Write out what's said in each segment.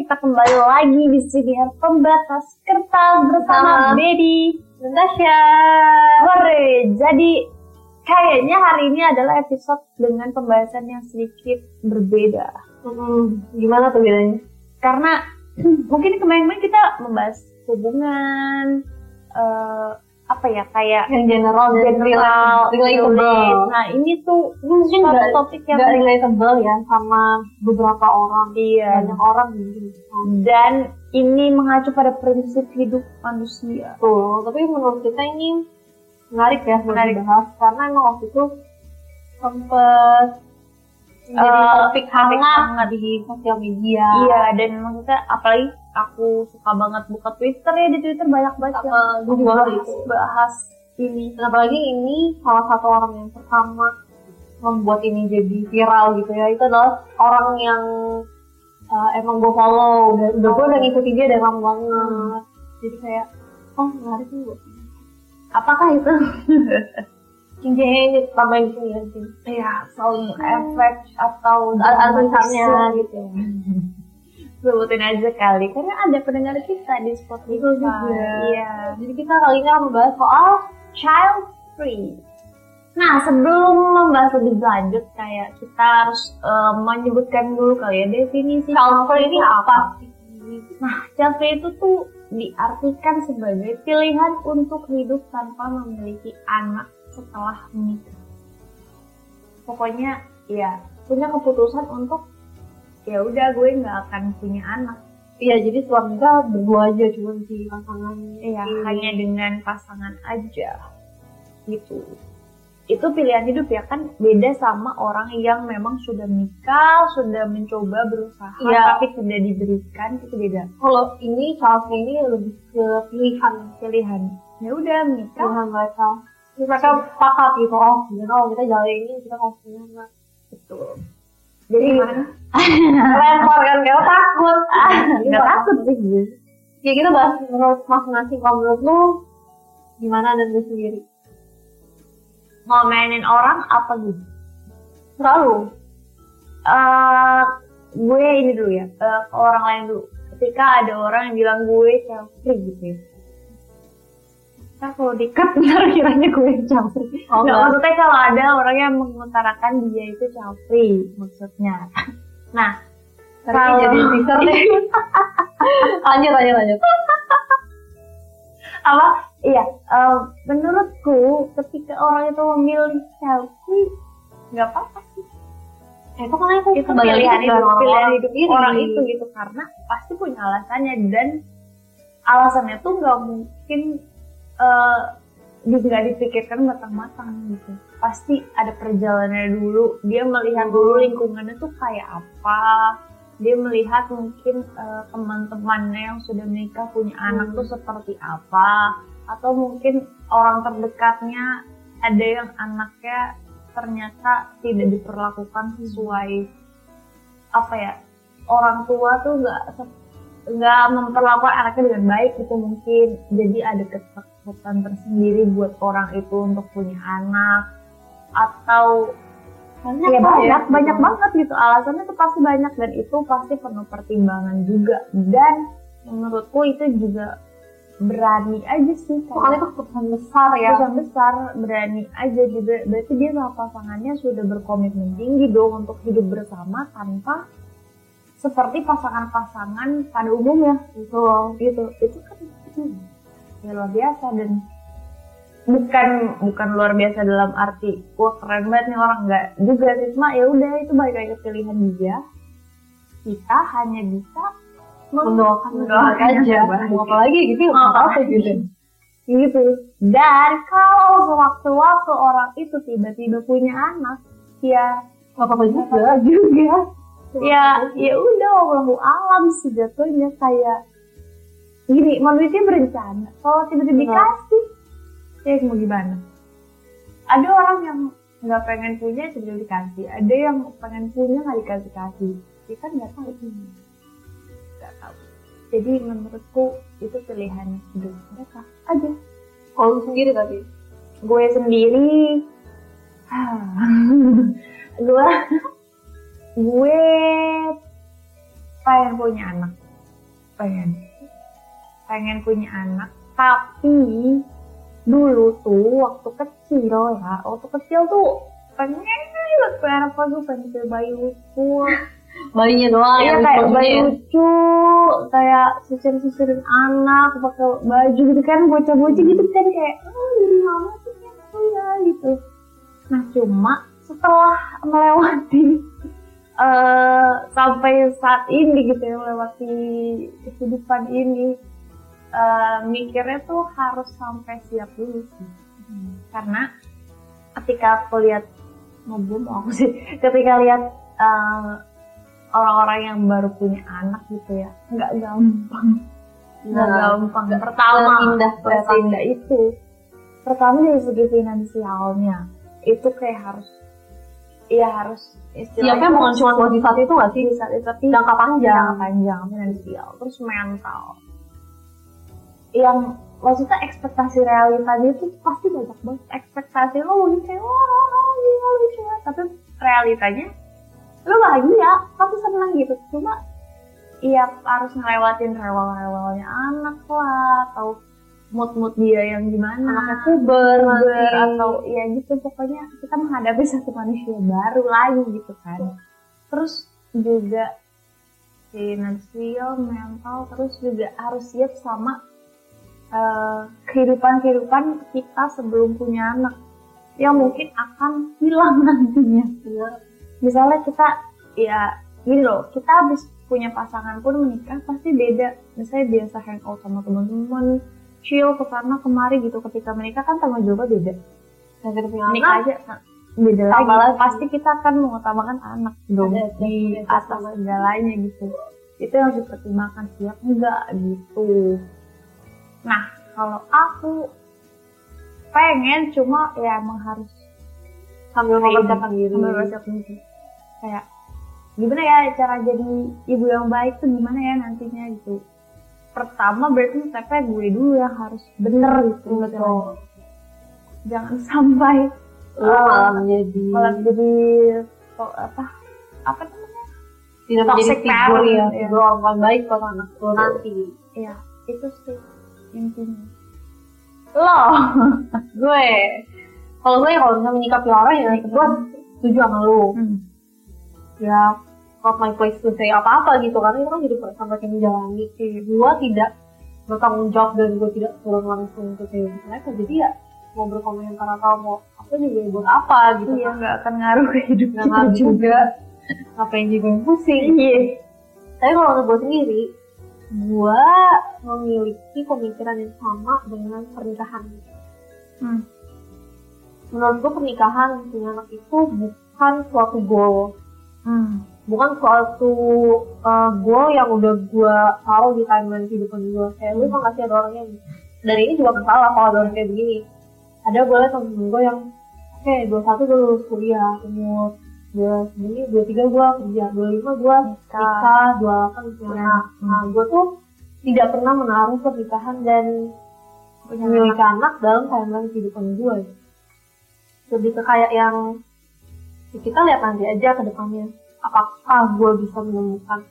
kita kembali lagi di sini pembatas kertas bersama Sama. Dedi. Dan Tasya. Hore, jadi kayaknya hari ini adalah episode dengan pembahasan yang sedikit berbeda. Hmm, gimana tuh bedanya? Karena mungkin kemarin-kemarin kita membahas hubungan, eh, apa ya, kayak Yang general dan general, relatable. relate. Nah ini tuh Mungkin nggak topik yang nggak relatable ya sama beberapa orang. Iya. Banyak orang mungkin. dan ini mengacu pada prinsip hidup manusia. Tuh, tapi menurut kita ini menarik ya Menarik. dibahas karena emang waktu itu sempet jadi Eh, topik topik hangat hangat. di sosial media. Iya, dan maksudnya apalagi aku suka banget buka Twitter ya di Twitter banyak banget yang bahas, bahas ini. Dan apalagi ini salah satu orang yang pertama membuat ini jadi viral gitu ya itu adalah orang yang uh, emang gue follow udah, udah gue udah ngikutin dia dari lama banget jadi kayak oh menarik nih. Apakah itu? Cincin tambahin ya sih Iya, sound effect atau tulisannya gitu Sebutin aja kali, karena ada pendengar kita di Spotify. Betul juga. Iya. jadi kita kali ini akan membahas soal child free. Nah, sebelum membahas lebih lanjut, kayak kita harus eh, menyebutkan dulu kali ya definisi child free ini apa sih Nah, child free itu tuh diartikan sebagai pilihan untuk hidup tanpa memiliki anak setelah menikah. Pokoknya ya punya keputusan untuk ya udah gue nggak akan punya anak. iya jadi suami kita berdua aja cuma si pasangan Iya, ini. hanya dengan pasangan aja. Gitu. Itu pilihan hidup ya kan beda sama orang yang memang sudah menikah, sudah mencoba berusaha Iya. tapi tidak diberikan itu beda. kalau ini free ini lebih ke pilihan Pilihan. Ya udah menikah. pilihan Terus mereka sepakat gitu oh ya kalau kita jalan ini kita mau punya anak Betul. Jadi gimana? lempar kan kayak takut Nggak takut sih ya kita bahas menurut masing-masing kalau menurut lu gimana dan lu sendiri Ngomenin orang apa gitu? selalu Eh, gue ini dulu ya, eh, ke orang lain dulu. Ketika ada orang yang bilang gue free gitu ya. Nah, kalau dikat ntar kiranya gue yang free. Oh, Nggak, enggak. maksudnya kalau ada orang yang mengutarakan dia itu free maksudnya. Nah, Tapi Kalau- jadi teaser deh lanjut lanjut lanjut apa? Iya, eh, menurutku ketika orang itu memilih free, nggak apa-apa sih. Eh, itu kan itu itu kembali pilihan hidup, orang-orang pilihan hidup ini. orang itu gitu karena pasti punya alasannya dan alasannya tuh nggak mungkin eh nggak dipikirkan matang-matang gitu. Pasti ada perjalanannya dulu. Dia melihat dulu lingkungannya tuh kayak apa. Dia melihat mungkin eh, teman-temannya yang sudah menikah punya anak tuh seperti apa. Atau mungkin orang terdekatnya ada yang anaknya ternyata tidak diperlakukan sesuai apa ya orang tua tuh nggak nggak memperlakukan anaknya dengan baik itu mungkin. Jadi ada ketakutan tersendiri buat orang itu untuk punya anak atau banyak ya banyak banyak banget gitu. Alasannya tuh pasti banyak dan itu pasti penuh pertimbangan juga. Dan menurutku itu juga berani aja sih. Soalnya itu keputusan besar ya. Keputusan besar berani aja juga. Berarti dia sama pasangannya sudah berkomitmen tinggi dong untuk hidup bersama tanpa seperti pasangan-pasangan pada umumnya. Itu gitu. Itu kan hmm, ya luar biasa dan bukan bukan luar biasa dalam arti wah keren banget nih orang nggak juga sih. Cuma ya udah itu balik lagi pilihan dia. Kita hanya bisa mendoakan mendoakan aja yang terbaik. mau apa lagi gitu? Oh, apa gitu gitu. Dan kalau sewaktu-waktu orang itu tiba-tiba punya anak ya nggak apa-apa juga. juga. Ya. Ya udah wallahu alam sih jatuhnya kayak gini manusia berencana. Kalau Benar. dikasih ya mau gimana? Ada orang yang nggak pengen punya tiba-tiba dikasih. Ada yang pengen punya nggak dikasih kasih kita kan nggak tahu. Nggak tahu. Jadi menurutku itu pilihan hidup. Mereka aja kalau sendiri tadi gue sendiri. Gue gue pengen punya anak. Pengen pengen punya anak tapi dulu tuh waktu kecil ya waktu kecil tuh pengen banget pengen apa gue pengen punya bayi lucu bayinya doang Iya yang kayak bayi ya. lucu, kayak sisir-sisirin anak, pakai baju gitu kan, bocah-bocah gitu kan kayak, oh jadi mama tuh ya gitu. Nah cuma setelah melewati eh sampai saat ini gitu ya, melewati kehidupan ini, eh mikirnya tuh harus sampai siap dulu sih. Karena ketika aku lihat mobil aku sih, ketika lihat eh, orang-orang yang baru punya anak gitu ya nggak gampang. Nggak Nggak- gampang. nggak pertama kelihatannya. seindah itu. Pertama dari segi finansialnya itu kayak harus iya harus siapnya bukan cuma buat di saat itu nggak sih? di saat itu tapi jangka panjang. jangka panjang finansial terus mental yang maksudnya ekspektasi realitanya itu pasti banyak banget. Ekspektasi lo mungkin kayak wah gila lucu banget." tapi realitanya lo bahagia pasti senang gitu. Cuma iya harus ngelewatin rewel-rewelnya anak lah atau mood-mood dia yang gimana. Anaknya puber Uber masih atau ya gitu pokoknya kita menghadapi satu manusia baru lagi gitu kan. Terus juga finansial mental terus juga harus siap sama eh, kehidupan-kehidupan kita sebelum punya anak. Yang mungkin akan hilang nantinya. Misalnya kita ya gini loh kita habis punya pasangan pun menikah pasti beda. Misalnya biasa hangout sama teman-teman chill ke sana kemari gitu. Ketika menikah kan tanggung jawabnya beda. Kita punya anak aja beda lagi. Pasti kita akan mengutamakan anak dong Ada- di atas segalanya gitu. Itu yang harus dipertimbangkan siap enggak gitu nah kalau aku pengen cuma ya emang harus sambil mempersiapkan diri sambil persiapan diri kayak gimana ya cara jadi ibu yang baik tuh gimana ya nantinya gitu. Pertama berarti stepnya gue dulu yang harus bener gitu betul. jangan sampai lu malah menjadi malah jadi to- apa apa namanya? Tidak menjadi toxic figur ya ya. figur orang baik buat anak lu nanti. Ya itu sih intinya. Lo gue. Kalau gue ya kalau misalnya menyikapi orang ya gue setuju sama lu. Hmm. ya not my place to say apa-apa gitu karena itu kan jadi sampai yang menjalani. Gue tidak bertanggung jawab dan gue tidak turun langsung ke kehidupan mereka. Jadi ya mau berkomentar atau mau apa juga buat apa gitu. Iya nggak akan ngaruh ke hidup kita ngaruh juga. juga. Ngapain juga yang pusing. Iya. Tapi kalau gue sendiri gue memiliki pemikiran yang sama dengan pernikahan hmm. menurut gue pernikahan punya anak itu bukan suatu goal Hmm. bukan suatu uh, goal yang udah gue taruh di timeline kehidupan gue kayak lu kan kasih ada orang yang dan ini juga kan salah kalau ada orang kayak begini ada liat temen gue yang oke dua satu gue lulus kuliah umur dua segini dua tiga gue kerja dua lima gue nikah. dua delapan anak anak. nah gue tuh tidak pernah menaruh pernikahan dan memiliki anak. dalam timeline kehidupan gue lebih ke kayak yang ya kita lihat nanti aja ke depannya. Apakah gue bisa menemukan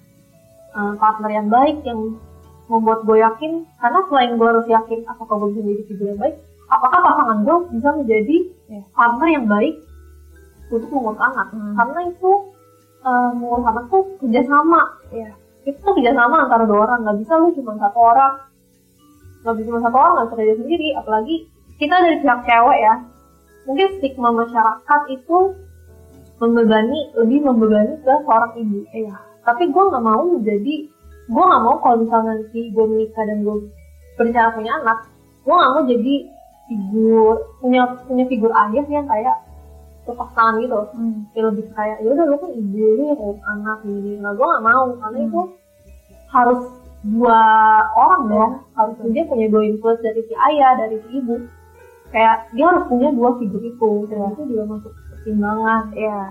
uh, partner yang baik yang membuat gue yakin? Karena selain gue harus yakin apakah gue bisa menjadi figur yang baik apakah pasangan gue bisa menjadi Ya. partner yang baik untuk mengurus anak Hmm. karena itu uh, mengurus anak tuh kerjasama Iya. itu tuh kerjasama antara dua orang. Nggak bisa lu cuma satu orang. Nggak bisa cuma satu orang nggak bisa kerja sendiri. Apalagi kita dari pihak cewek ya. Mungkin stigma masyarakat itu membebani lebih membebani ke seorang ibu. Iya. Tapi gue nggak mau menjadi gue nggak mau kalau misalnya nanti gue menikah dan gue berencana punya anak gue nggak mau jadi figur punya punya figur ayah yang kayak tangan gitu. Hmm. ya lebih kayak ya udah lu kan ibu lu ya kayak anak ini. Nah gue gak mau karena Hmm. itu harus dua orang dong harus dia punya dua influence dari si ayah dari si ibu. Kayak dia harus punya dua figur itu. Dan Iya. itu juga masuk pertimbangan. Iya.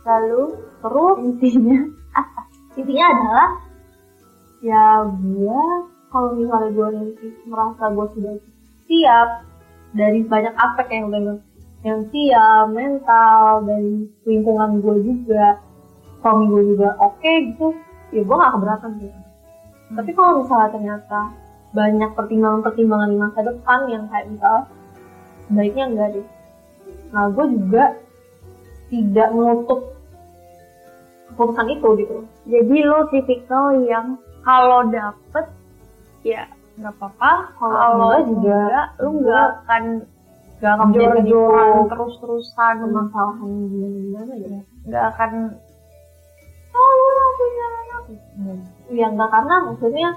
Lalu terus? Intinya intinya adalah ya gue kalau misalnya gue nanti merasa gue sudah siap dari banyak aspek yang udah bilang, yang mental dari lingkungan gue juga suami gue juga oke gitu ya gue gak keberatan sih Tapi kalau misalnya ternyata banyak pertimbangan-pertimbangan di masa depan yang kayak misalnya sebaiknya enggak deh. Nah, gue juga tidak menutup keputusan itu gitu. Jadi lo tipikal yang kalau dapet ya nggak apa-apa. Kalau enggak juga, enggak, lo nggak akan Gak akan jor-joran terus-terusan. permasalahan gimana-gimana ya. Nggak akan oh lo nggak punya anak. Ya enggak karena maksudnya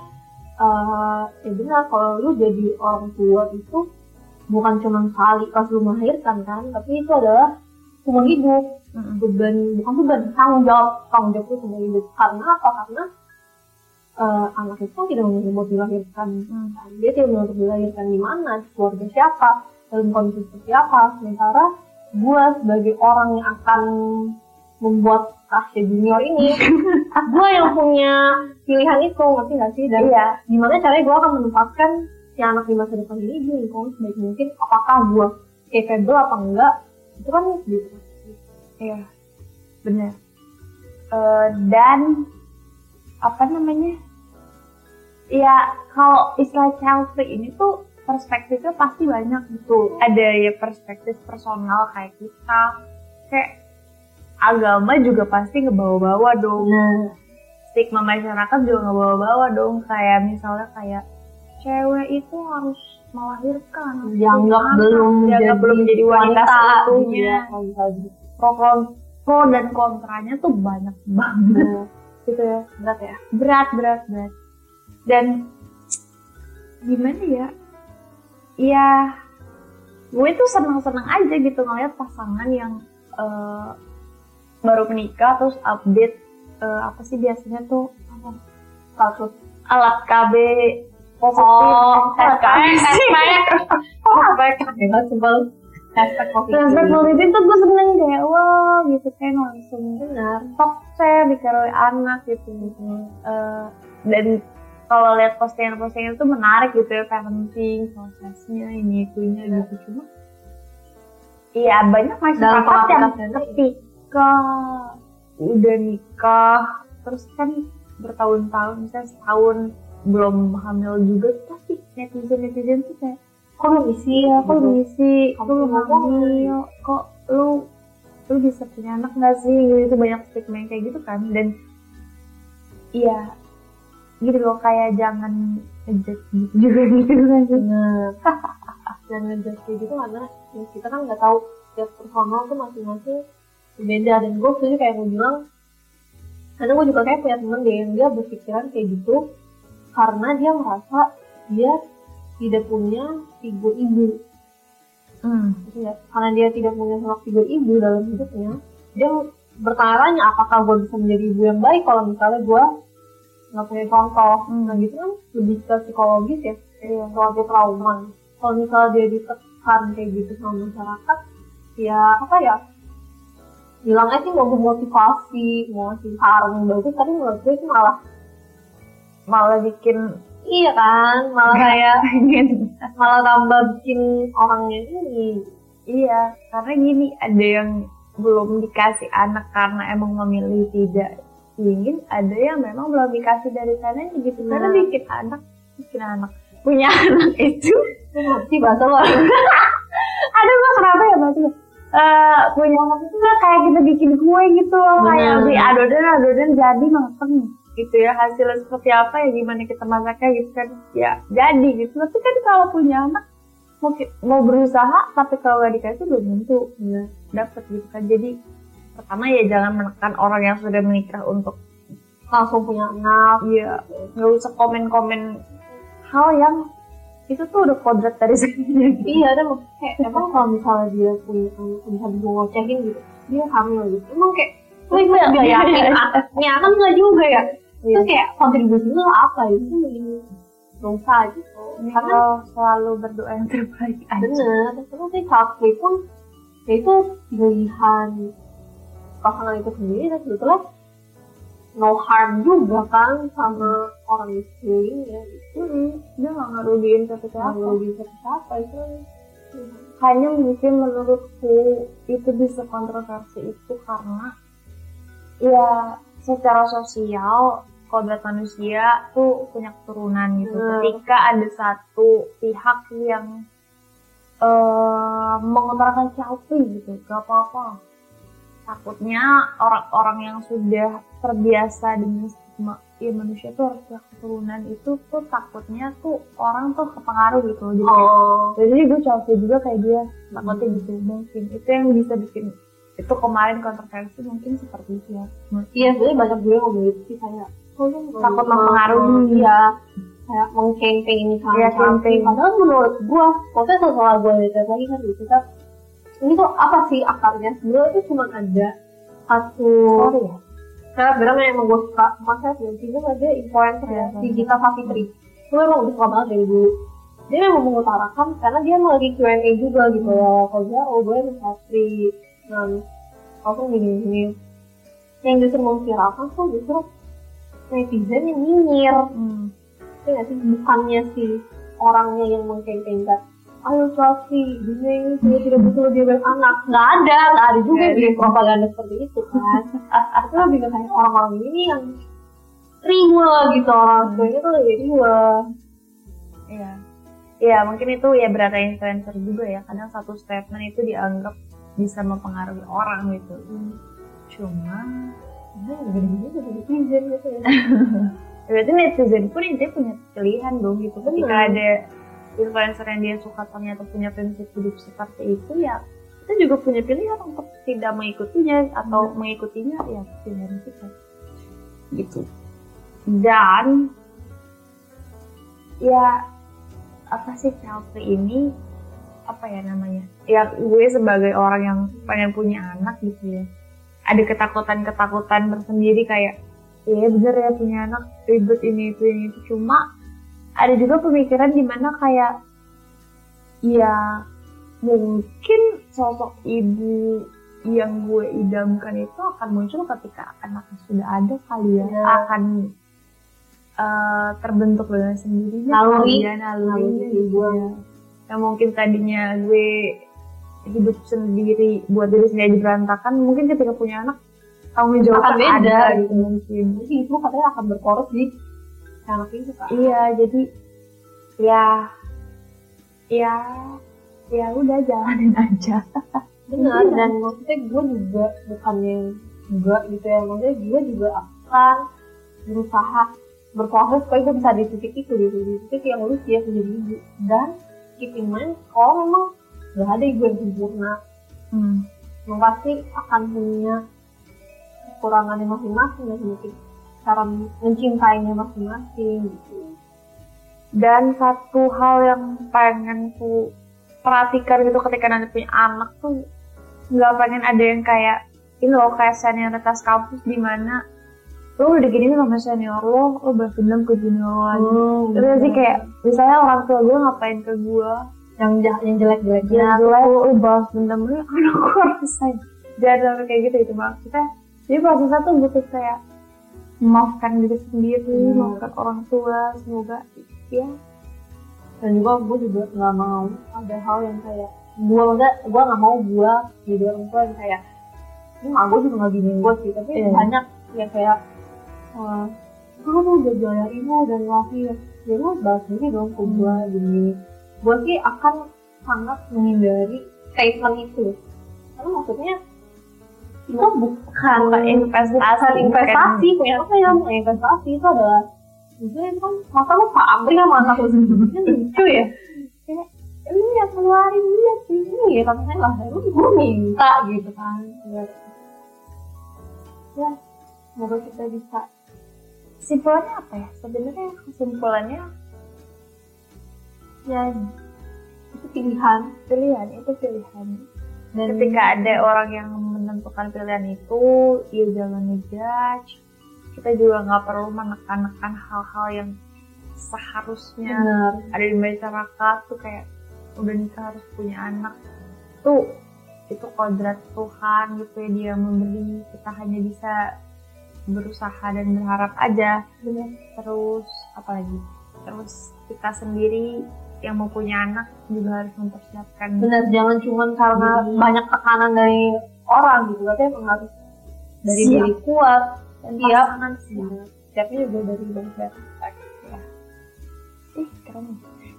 eh ya benar kalau lu jadi orang tua itu bukan cuma sekali pas lu melahirkan kan, tapi itu adalah seumur hidup beban bukan beban tanggung jawab tanggung jawab itu seumur hidup karena apa karena eh, anak itu tidak memilih buat dilahirkan Hmm. dia tidak memilih untuk dilahirkan di mana keluarga siapa dalam kondisi seperti apa sementara gue sebagai orang yang akan membuat Tasya Junior ini gue yang punya pilihan itu ngerti gak sih dan Iya. gimana caranya gue akan menempatkan si anak di masa depan ini di lingkungan sebaik mungkin apakah gue capable apa enggak itu kan gitu Iya, benar. Eh, dan apa namanya? Ya kalau istilah child free ini tuh perspektifnya pasti banyak gitu. Ada ya perspektif personal kayak kita, kayak agama juga pasti ngebawa-bawa dong. nah Stigma masyarakat juga ngebawa-bawa dong. Kayak misalnya kayak cewek itu harus melahirkan, dianggap belum dianggap belum jadi wanita seutuhnya. Iya, pro, pro dan kontranya tuh banyak banget. Gitu ya. Berat ya? Berat berat berat. Dan gimana ya ya gue tuh senang aja gitu ngeliat pasangan yang eh, baru menikah terus update eh, apa sih biasanya tuh? Status alat KB positif. Oh, alat KB oh apa ya sebel hashtag positif. Tuh gue seneng kayak wah gitu kan langsung. Benar. Sukses dikasih anak gitu. Eh, dan kalau lihat postingan-postingan itu menarik gitu ya parenting prosesnya ini itunya gitu. Cuma iya banyak masyarakat yang ketika udah nikah terus kan bertahun-tahun misalnya setahun belum hamil juga pasti netizen netizen tuh kayak kok lu isi ya? Kok lu ngisi? Kok lu hamil? kok lu lu bisa punya anak nggak sih? Gitu itu banyak stigma yang kayak gitu kan. Dan iya gitu loh kayak jangan ngejudge gitu juga gitu kan. Benar dan kayak gitu karena ya kita kan nggak tahu setiap personal tuh masing-masing beda. Dan gue setuju kayak gue bilang karena gue juga kayak punya temen deh yang dia berpikiran kayak gitu karena dia merasa dia tidak punya figur ibu. Hmm. ya, karena dia tidak punya sosok figur ibu dalam hidupnya dia bertanya-tanya apakah gue bisa menjadi ibu yang baik kalau misalnya gue nggak punya contoh. Hmm. nah gitu kan lebih ke psikologis ya soal dia trauma. Kalau misalnya dia ditekan kayak gitu sama masyarakat ya apa ya? Bilangnya sih mau motivasi mau ngasih saran yang bagus tapi menurut gue itu malah malah bikin iya kan? Malah kayak malah tambah bikin orangnya ini. Iya karena gini ada yang belum dikasih anak karena emang memilih tidak ingin ada yang memang belum dikasih dari sana gitu karena Nah. bikin anak bikin anak punya anak itu. Ngerti bahasa lo. Aduh gue kenapa ya bahasa Eh punya anak itu nggak kayak kita bikin kue gitu loh kayak Bener. beli adonan adonan jadi mateng gitu ya hasilnya seperti apa ya gimana kita masaknya gitu kan. Ya jadi gitu. Tapi kan kalau punya anak mau mau berusaha tapi kalau nggak dikasih belum tentu ya, dapet gitu kan. Jadi pertama ya jangan menekan orang yang sudah menikah untuk langsung punya anak. Ya nggak usah komen-komen hal yang itu tuh udah kodrat dari sini iya dan kayak emang kalau misalnya dia punya anak bisa ngecekin gitu dia hamil gitu. Emang kayak lu itu Iya, nggak iya, yakin iya. anaknya kan nggak juga ya? Iya. itu kayak kontribusi lu apa itu ini dosa gitu. Karena selalu berdoa yang terbaik aja. bener terus sih pun ya itu pilihan pasangan itu sendiri dan sebetulnya no harm juga kan sama orang di sekelilingnya gitu. Dia nggak ngerugiin satu Nggak siapa. merugi siapa itu Hanya mungkin menurutku itu bisa kontroversi itu karena ya secara sosial kodrat manusia tuh punya keturunan gitu. Hmm. Ketika ada satu pihak yang eh mengutarakan selfie gitu, gak apa-apa. Takutnya orang-orang yang sudah terbiasa dengan stigma ya manusia tuh harus keturunan itu tuh takutnya tuh orang tuh kepengaruh gitu. Jadi, Oh. jadi gue selfie juga kayak dia takutnya gitu mungkin itu yang bisa bikin itu kemarin kontroversi mungkin seperti itu ya. Iya, sebenarnya banyak juga yang ngomong gitu sih kayak oh, Takut mempengaruhi. Iya. Kayak mengcampaign sama selfie. campaign. Padahal menurut gua, maksudnya setelah gua lihat lagi kan gitu kan, ini tuh apa sih akarnya? Sebenarnya itu cuma ada satu Sorry ya. saya bilang yang emang gue suka makanya juga ada influencer ya si Gita Savitri. Gue emang udah suka banget dari dulu. Dia memang mengutarakan karena dia emang lagi Q&A juga gitu ya. Kalau dia oh gue emang Savitri. Dan langsung gini gini yang justru memviralkan tuh justru netizen yang nyinyir. Hmm. itu nggak sih? Bukannya si orangnya yang mengkampanyekan ayo selfie dunia ini sudah tidak butuh dia anak nggak ada nggak ada juga ada. propaganda seperti itu kan itu lebih ke kayak orang-orang ini yang riwa gitu orang tuanya tuh lagi riwa Iya. Iya, mungkin itu ya berata influencer juga ya. Kadang satu statement itu dianggap bisa mempengaruhi orang gitu. Cuma nah gede-gede juga netizen gitu ya berarti netizen pun intinya punya pilihan dong gitu. Ketika ada influencer yang dia suka ternyata punya prinsip hidup seperti itu ya kita juga punya pilihan untuk tidak mengikutinya atau mengikutinya ya pilihan kita. Gitu. Dan ya apa sih selfie ini? Apa ya namanya? Ya gue sebagai orang yang pengen punya anak gitu ya. Ada ketakutan-ketakutan tersendiri kayak iya bener ya punya anak ribet ini itu ini. Itu cuma ada juga pemikiran di mana kayak ya mungkin sosok ibu yang gue idamkan itu akan muncul ketika anaknya sudah ada kali ya Ya. akan eh, terbentuk dengan sendirinya Naluri. ya, Naluri gue. ya. yang mungkin tadinya gue hidup sendiri buat diri sendiri berantakan mungkin ketika punya anak tanggung jawab Akan beda, ada gitu. mungkin jadi itu katanya akan berkoros di itu kan Iya, jadi ya ya ya udah jalanin aja. benar Iya. dan maksudnya gue juga bukannya enggak gitu ya maksudnya gue juga akan berusaha berproses supaya gue bisa di titik itu gitu di titik yang lu siap menjadi ibu dan keep in mind kalau memang gak ada ibu yang sempurna Hmm. yang pasti akan punya kekurangannya masing-masing dan mungkin cara mencintainya masing-masing gitu. Dan satu hal yang pengen ku perhatikan gitu ketika nanti punya anak tuh nggak pengen ada yang kayak ini loh kayak senioritas kampus di mana lo udah gini sama senior lo, lo balas dendam ke junior lo lagi. Hmm, Terus sih kayak misalnya orang tua gue ngapain ke gue, yang jahat yang jelek-jeleknya ya jelek lo balas dendam lu anak gue rasain jangan sampai kayak gitu itu maksudnya jadi prosesnya tuh butuh kayak memaafkan diri sendiri Hmm. memaafkan orang tua semoga ya. Dan juga gue juga nggak mau ada hal yang kayak gue maksudnya gue nggak mau gue jadi orang tua yang kayak ini mak gue juga nggak gini gue sih tapi Iya. banyak yang kayak eh kamu udah jaya ibu dan lahir. Ya lu bahas diri dong ke gue gini. Gue sih akan sangat menghindari statement itu. Karena maksudnya itu bukan Bukan investasi, bukan investasi punya apa ya bukan investasi itu adalah itu kan masa lu pamrih sama anak lu sendiri. Lucu ya. Kayak lu yang keluarin dia sih ya tapi saya lah lu gue minta gitu kan. Ya ya semoga kita bisa. Kesimpulannya apa ya? Sebenarnya kesimpulannya ya itu pilihan. Pilihan itu pilihan dan ketika ada orang yang menentukan pilihan itu ya jangan ngejudge kita juga nggak perlu menekan-nekan hal-hal yang seharusnya benar. ada di masyarakat. Tuh kayak udah nikah harus punya anak. Tuh itu kodrat Tuhan gitu ya. Dia memberi kita hanya bisa berusaha dan berharap aja. Benar. Terus apalagi? Terus kita sendiri yang mau punya anak juga harus mempersiapkan. Benar jangan cuman karena Jadi- banyak tekanan dari orang gitu. Tapi emang harus dari Siap. diri kuat dan siap. pasangan siap siapnya juga dari banyak ih keren.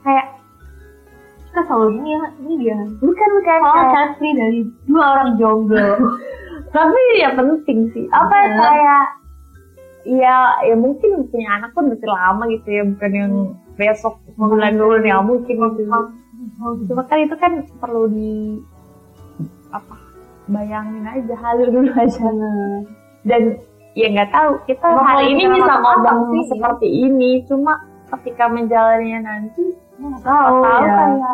Kayak kita selalu gini ya ini dia. Bukan bukan kayak- chemistry dari dua orang jomblo. Tapi ya penting sih. Apa Iya. kayak ya ya mungkin punya anak pun masih lama gitu ya bukan yang besok bulan dulu ya mungkin gitu cuma kan itu kan perlu di apa bayangin aja halu dulu aja. Dan ya nggak tahu kita Emang hari ini bisa ngomong sih. seperti ini cuma ketika menjalannya nanti nggak tahu tahu ya.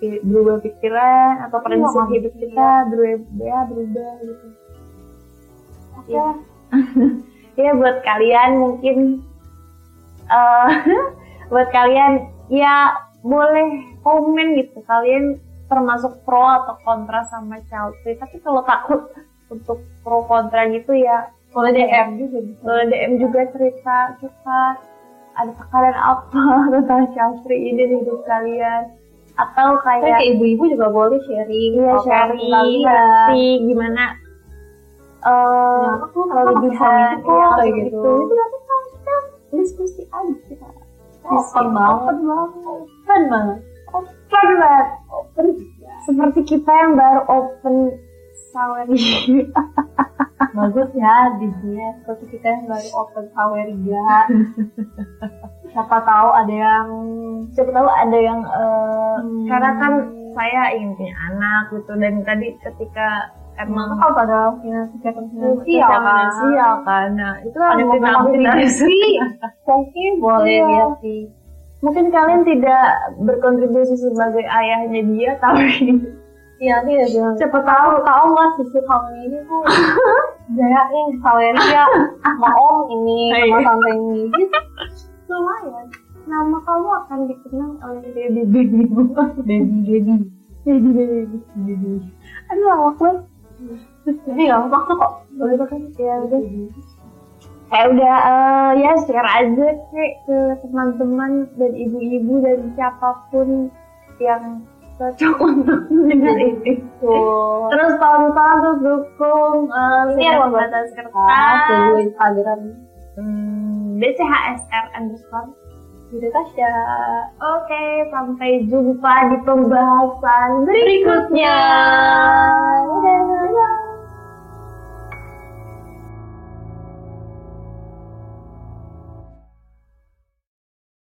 Kayak berubah pikiran atau Iya, prinsip makanya. hidup kita berubah ya berubah gitu. Ya ya buat kalian mungkin eh buat kalian ya boleh komen gitu. Kalian termasuk pro atau kontra sama child free tapi kalau takut untuk pro kontra gitu ya boleh DM juga bisa boleh DM juga cerita kita ada tekanan apa tentang child free ini di hidup kalian. Atau kayak kayak ibu-ibu juga boleh sharing Iya sharing kalian ngerti gimana eh Ya, aku kalau bisa bisa gitu, ya, kayak gitu. gitu. Itu nanti diskusi aja kita. open banget Open banget. open banget Open banget. Open. Seperti kita yang baru open saweria. bagus ya di dia seperti kita yang baru open saweria siapa tahu ada yang Siapa tahu ada yang eh, Hmm. karena kan saya ingin punya anak gitu dan tadi ketika emang emang kalau ada punya kegiatan sosial finansial kan? finansial kan? Nah itu ada mungkin boleh Iya. lihat sih. Mungkin kalian tidak berkontribusi sebagai ayahnya dia tapi iya siapa tahu. Tahu nggak susu kamu ini tuh jayain saweria sama om ini sama tante ini. Lumayan. Nama kamu akan dikenal oleh baby baby baby. Baby baby. Baby baby aduh awak banget jadi nggak apa-apa kok boleh bahkan ya udah. Kayak udah eh, ya share aja kek ke teman-teman dan ibu-ibu dan siapa pun yang cocok untuk mendengar ini. tuh terus tonton terus dukung eh, Ini yang pembatas ah kertas. dulu Instagram. Hmm, DCHSR underscore gitu Tasya Oke, sampai jumpa di pembahasan berikutnya. Dadah.